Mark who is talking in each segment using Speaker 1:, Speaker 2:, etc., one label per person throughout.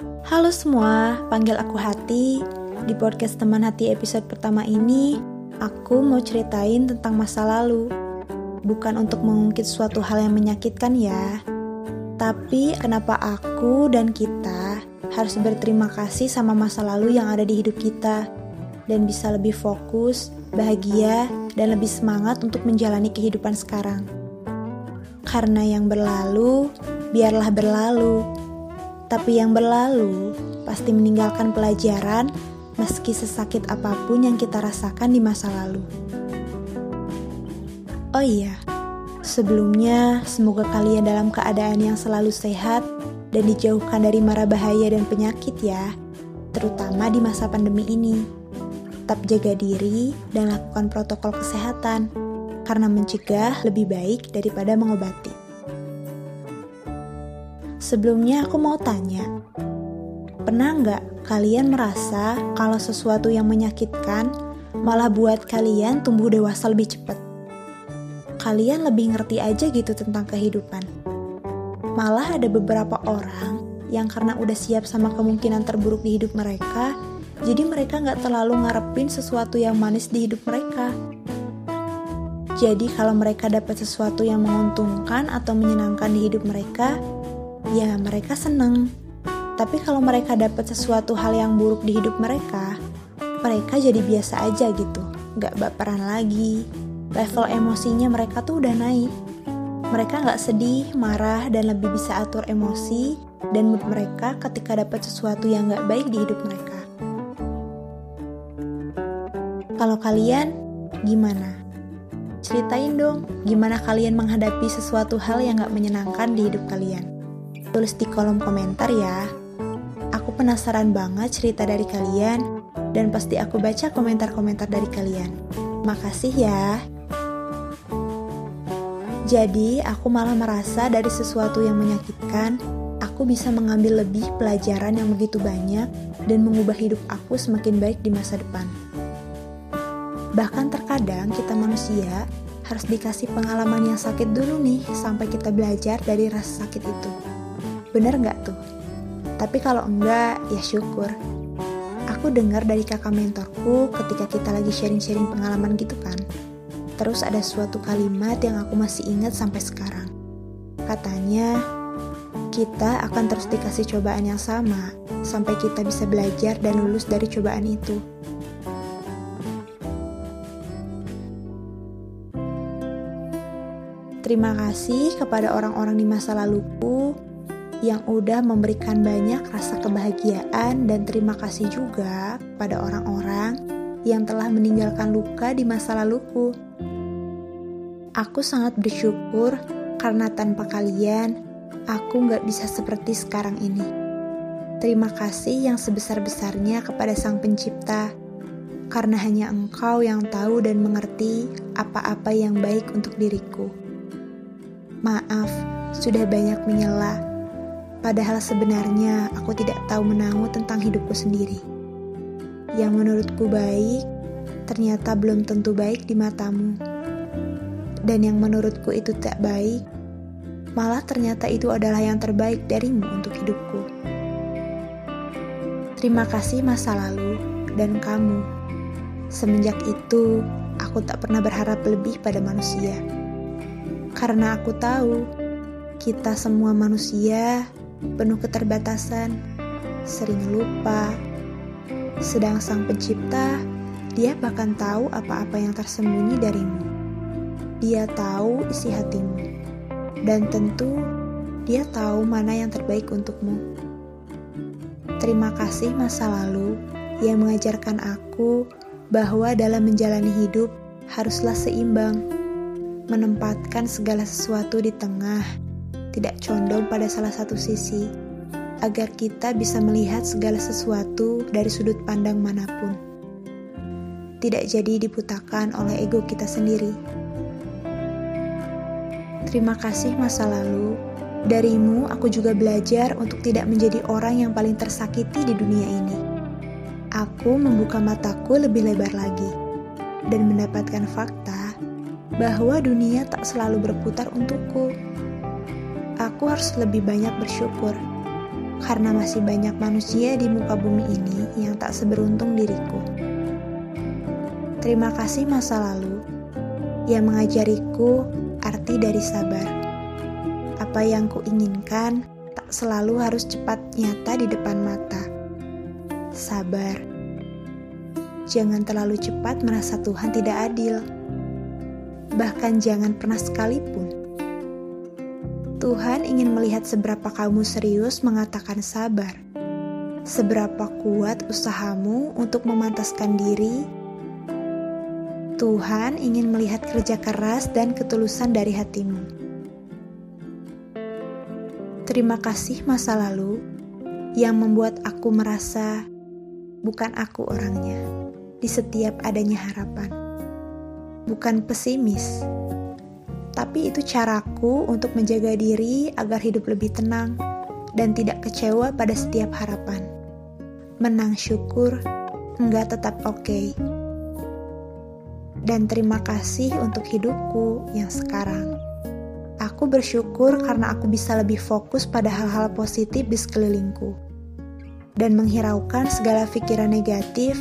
Speaker 1: Halo semua, panggil aku Hati. Di podcast Teman Hati episode pertama ini, aku mau ceritain tentang masa lalu. Bukan untuk mengungkit suatu hal yang menyakitkan ya, tapi kenapa aku dan kita harus berterima kasih sama masa lalu yang ada di hidup kita dan bisa lebih fokus, bahagia, dan lebih semangat untuk menjalani kehidupan sekarang. Karena yang berlalu, biarlah berlalu. Tapi yang berlalu pasti meninggalkan pelajaran meski sesakit apa pun yang kita rasakan di masa lalu. Oh iya, sebelumnya semoga kalian dalam keadaan yang selalu sehat dan dijauhkan dari mara bahaya dan penyakit ya, terutama di masa pandemi ini tetap jaga diri dan lakukan protokol kesehatan, karena mencegah lebih baik daripada mengobati. Sebelumnya aku mau tanya, pernah nggak kalian merasa kalau sesuatu yang menyakitkan malah buat kalian tumbuh dewasa lebih cepat? Kalian lebih ngerti aja gitu tentang kehidupan. Malah ada beberapa orang yang karena udah siap sama kemungkinan terburuk di hidup mereka, jadi mereka nggak terlalu ngarepin sesuatu yang manis di hidup mereka. Jadi kalau mereka dapat sesuatu yang menguntungkan atau menyenangkan di hidup mereka, ya mereka seneng. Tapi kalau mereka dapat sesuatu hal yang buruk di hidup mereka, mereka jadi biasa aja gitu, nggak baperan lagi. Level emosinya mereka tuh udah naik. Mereka nggak sedih, marah, dan lebih bisa atur emosi dan mood mereka ketika dapat sesuatu yang nggak baik di hidup mereka. Kalau kalian, gimana? Ceritain dong, gimana kalian menghadapi sesuatu hal yang gak menyenangkan di hidup kalian. Tulis di kolom komentar ya. Aku penasaran banget cerita dari kalian, dan pasti aku baca komentar-komentar dari kalian. Makasih ya. Jadi, aku malah merasa dari sesuatu yang menyakitkan, aku bisa mengambil lebih pelajaran yang begitu banyak dan mengubah hidup aku semakin baik di masa depan. Bahkan terkadang kita manusia harus dikasih pengalaman yang sakit dulu nih sampai kita belajar dari rasa sakit itu. Bener nggak tuh? Tapi kalau enggak, ya syukur. Aku dengar dari kakak mentorku ketika kita lagi sharing-sharing pengalaman gitu kan. Terus ada suatu kalimat yang aku masih ingat sampai sekarang. Katanya, kita akan terus dikasih cobaan yang sama sampai kita bisa belajar dan lulus dari cobaan itu. Terima kasih kepada orang-orang di masa laluku yang udah memberikan banyak rasa kebahagiaan dan terima kasih juga kepada orang-orang yang telah meninggalkan luka di masa laluku. Aku sangat bersyukur karena tanpa kalian, aku gak bisa seperti sekarang ini. Terima kasih yang sebesar-besarnya kepada Sang Pencipta, karena hanya Engkau yang tahu dan mengerti apa-apa yang baik untuk diriku. Maaf, sudah banyak menyela. Padahal sebenarnya aku tidak tahu menangu tentang hidupku sendiri. Yang menurutku baik, ternyata belum tentu baik di matamu. Dan yang menurutku itu tak baik, malah ternyata itu adalah yang terbaik darimu untuk hidupku. Terima kasih masa lalu dan kamu. Semenjak itu, aku tak pernah berharap lebih pada manusia. Karena aku tahu kita semua manusia penuh keterbatasan, sering lupa. Sedang Sang Pencipta, Dia bahkan tahu apa-apa yang tersembunyi darimu. Dia tahu isi hatimu, dan tentu Dia tahu mana yang terbaik untukmu. Terima kasih masa lalu yang mengajarkan aku bahwa dalam menjalani hidup haruslah seimbang menempatkan segala sesuatu di tengah, tidak condong pada salah satu sisi, agar kita bisa melihat segala sesuatu dari sudut pandang mana pun. Tidak jadi diputakan oleh ego kita sendiri. Terima kasih masa lalu. Darimu, aku juga belajar untuk tidak menjadi orang yang paling tersakiti di dunia ini. Aku membuka mataku lebih lebar lagi dan mendapatkan fakta bahwa dunia tak selalu berputar untukku. Aku harus lebih banyak bersyukur karena masih banyak manusia di muka bumi ini yang tak seberuntung diriku. Terima kasih masa lalu yang mengajariku arti dari sabar. Apa yang kuinginkan tak selalu harus cepat nyata di depan mata. Sabar. Jangan terlalu cepat merasa Tuhan tidak adil. Bahkan jangan pernah sekalipun. Tuhan ingin melihat seberapa kamu serius mengatakan sabar. Seberapa kuat usahamu untuk memantaskan diri Tuhan ingin melihat kerja keras dan ketulusan dari hatimu. Terima kasih masa lalu yang membuat aku merasa bukan aku orangnya di setiap adanya harapan. Bukan pesimis, tapi itu caraku untuk menjaga diri agar hidup lebih tenang dan tidak kecewa pada setiap harapan. Menang syukur, enggak tetap oke. Okay dan terima kasih untuk hidupku yang sekarang. Aku bersyukur karena aku bisa lebih fokus pada hal-hal positif di sekelilingku dan menghiraukan segala pikiran negatif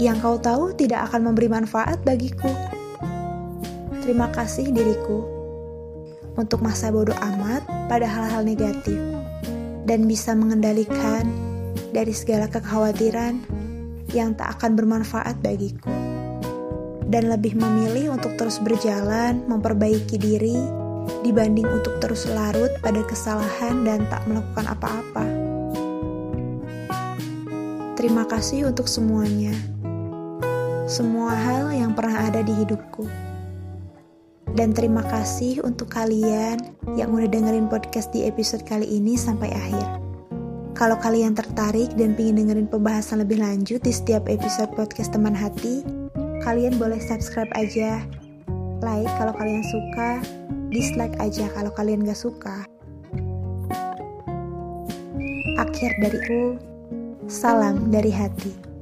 Speaker 1: yang kau tahu tidak akan memberi manfaat bagiku. Terima kasih diriku untuk masa bodoh amat pada hal-hal negatif dan bisa mengendalikan dari segala kekhawatiran yang tak akan bermanfaat bagiku dan lebih memilih untuk terus berjalan, memperbaiki diri, dibanding untuk terus larut pada kesalahan dan tak melakukan apa-apa. Terima kasih untuk semuanya, semua hal yang pernah ada di hidupku. Dan terima kasih untuk kalian yang udah dengerin podcast di episode kali ini sampai akhir. Kalau kalian tertarik dan ingin dengerin pembahasan lebih lanjut di setiap episode podcast teman hati, kalian boleh subscribe aja. Like kalau kalian suka, dislike aja kalau kalian gak suka. Akhir dariku, salam dari hati.